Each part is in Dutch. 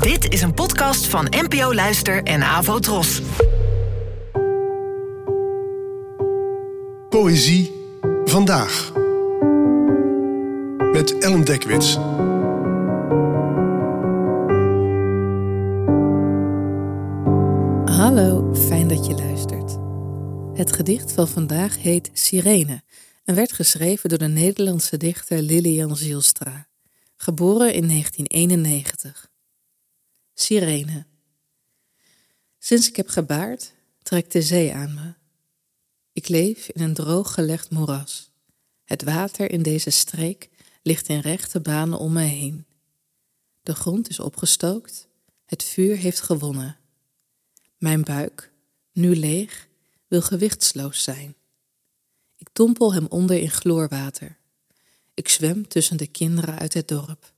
Dit is een podcast van NPO Luister en Avo Tros. Poëzie vandaag. Met Ellen Dekwits. Hallo, fijn dat je luistert. Het gedicht van vandaag heet Sirene en werd geschreven door de Nederlandse dichter Lilian Zielstra, geboren in 1991. Sirene. Sinds ik heb gebaard, trekt de zee aan me. Ik leef in een droog gelegd moeras. Het water in deze streek ligt in rechte banen om me heen. De grond is opgestookt, het vuur heeft gewonnen. Mijn buik, nu leeg, wil gewichtsloos zijn. Ik dompel hem onder in chloorwater. Ik zwem tussen de kinderen uit het dorp.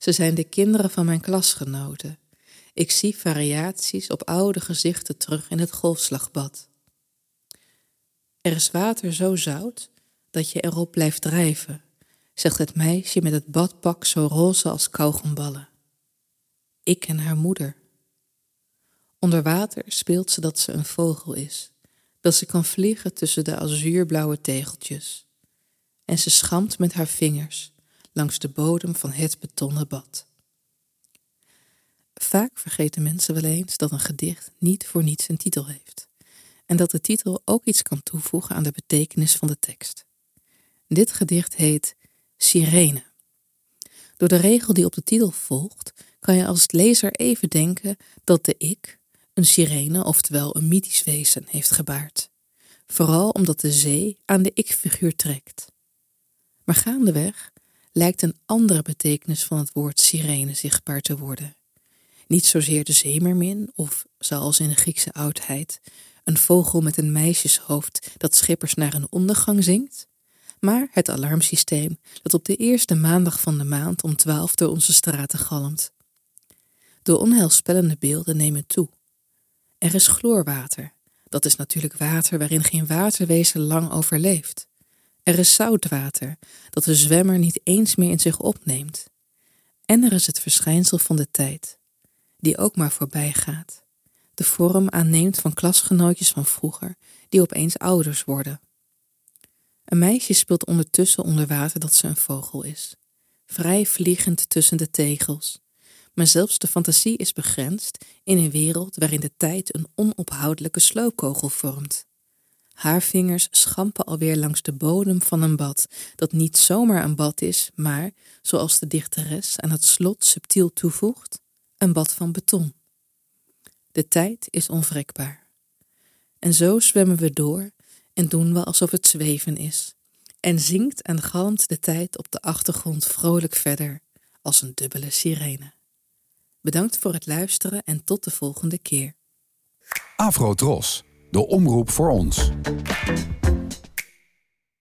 Ze zijn de kinderen van mijn klasgenoten. Ik zie variaties op oude gezichten terug in het golfslagbad. Er is water zo zout dat je erop blijft drijven, zegt het meisje met het badpak zo roze als kauwgomballen. Ik en haar moeder. Onder water speelt ze dat ze een vogel is, dat ze kan vliegen tussen de azuurblauwe tegeltjes. En ze schamt met haar vingers langs de bodem van het betonnen bad. Vaak vergeten mensen wel eens dat een gedicht niet voor niets een titel heeft en dat de titel ook iets kan toevoegen aan de betekenis van de tekst. Dit gedicht heet Sirene. Door de regel die op de titel volgt, kan je als lezer even denken dat de ik een sirene, oftewel een mythisch wezen, heeft gebaard. Vooral omdat de zee aan de ik-figuur trekt. Maar gaandeweg lijkt een andere betekenis van het woord sirene zichtbaar te worden. Niet zozeer de zeemermin, of zoals in de Griekse oudheid, een vogel met een meisjeshoofd dat schippers naar een ondergang zingt, maar het alarmsysteem dat op de eerste maandag van de maand om twaalf door onze straten galmt. De onheilspellende beelden nemen toe. Er is chloorwater. Dat is natuurlijk water waarin geen waterwezen lang overleeft. Er is zoutwater, dat de zwemmer niet eens meer in zich opneemt. En er is het verschijnsel van de tijd, die ook maar voorbij gaat. De vorm aanneemt van klasgenootjes van vroeger, die opeens ouders worden. Een meisje speelt ondertussen onder water dat ze een vogel is, vrij vliegend tussen de tegels. Maar zelfs de fantasie is begrensd in een wereld waarin de tijd een onophoudelijke sloopkogel vormt. Haar vingers schampen alweer langs de bodem van een bad, dat niet zomaar een bad is, maar, zoals de dichteres aan het slot subtiel toevoegt, een bad van beton. De tijd is onwrikbaar. En zo zwemmen we door en doen we alsof het zweven is. En zingt en galmt de tijd op de achtergrond vrolijk verder als een dubbele sirene. Bedankt voor het luisteren en tot de volgende keer. Afro Tros, de omroep voor ons.